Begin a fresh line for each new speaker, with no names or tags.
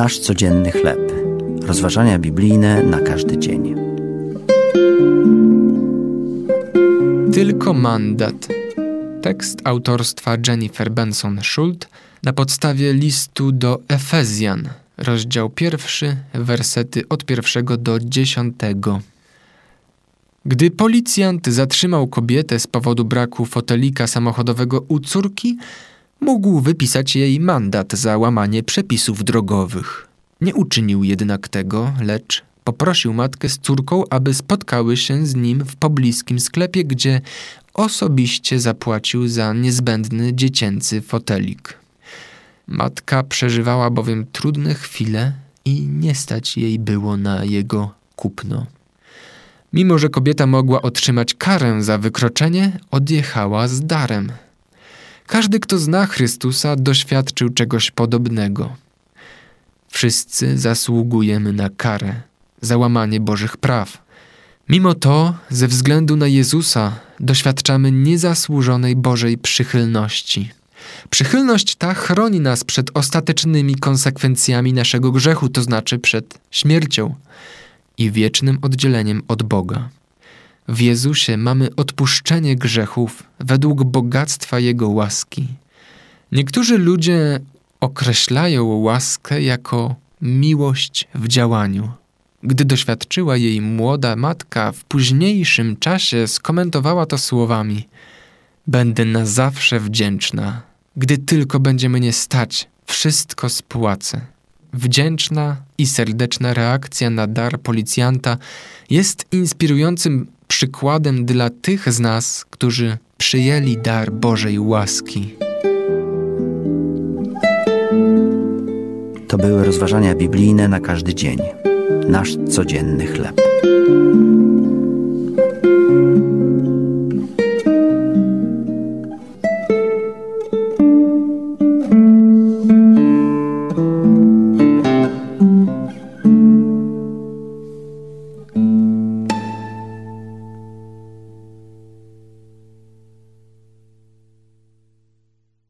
Nasz codzienny chleb. Rozważania biblijne na każdy dzień.
Tylko mandat. Tekst autorstwa Jennifer Benson Schult na podstawie listu do Efezjan, rozdział pierwszy, wersety od pierwszego do dziesiątego. Gdy policjant zatrzymał kobietę z powodu braku fotelika samochodowego u córki, mógł wypisać jej mandat za łamanie przepisów drogowych. Nie uczynił jednak tego, lecz poprosił matkę z córką, aby spotkały się z nim w pobliskim sklepie, gdzie osobiście zapłacił za niezbędny dziecięcy fotelik. Matka przeżywała bowiem trudne chwile i nie stać jej było na jego kupno. Mimo, że kobieta mogła otrzymać karę za wykroczenie, odjechała z darem. Każdy, kto zna Chrystusa, doświadczył czegoś podobnego. Wszyscy zasługujemy na karę, za łamanie Bożych praw. Mimo to, ze względu na Jezusa, doświadczamy niezasłużonej Bożej przychylności. Przychylność ta chroni nas przed ostatecznymi konsekwencjami naszego grzechu, to znaczy przed śmiercią i wiecznym oddzieleniem od Boga. W Jezusie mamy odpuszczenie grzechów według bogactwa Jego łaski. Niektórzy ludzie określają łaskę jako miłość w działaniu. Gdy doświadczyła jej młoda matka, w późniejszym czasie skomentowała to słowami: Będę na zawsze wdzięczna. Gdy tylko będzie mnie stać, wszystko spłacę. Wdzięczna i serdeczna reakcja na dar policjanta jest inspirującym przykładem dla tych z nas, którzy przyjęli dar Bożej łaski.
To były rozważania biblijne na każdy dzień. Nasz codzienny chleb.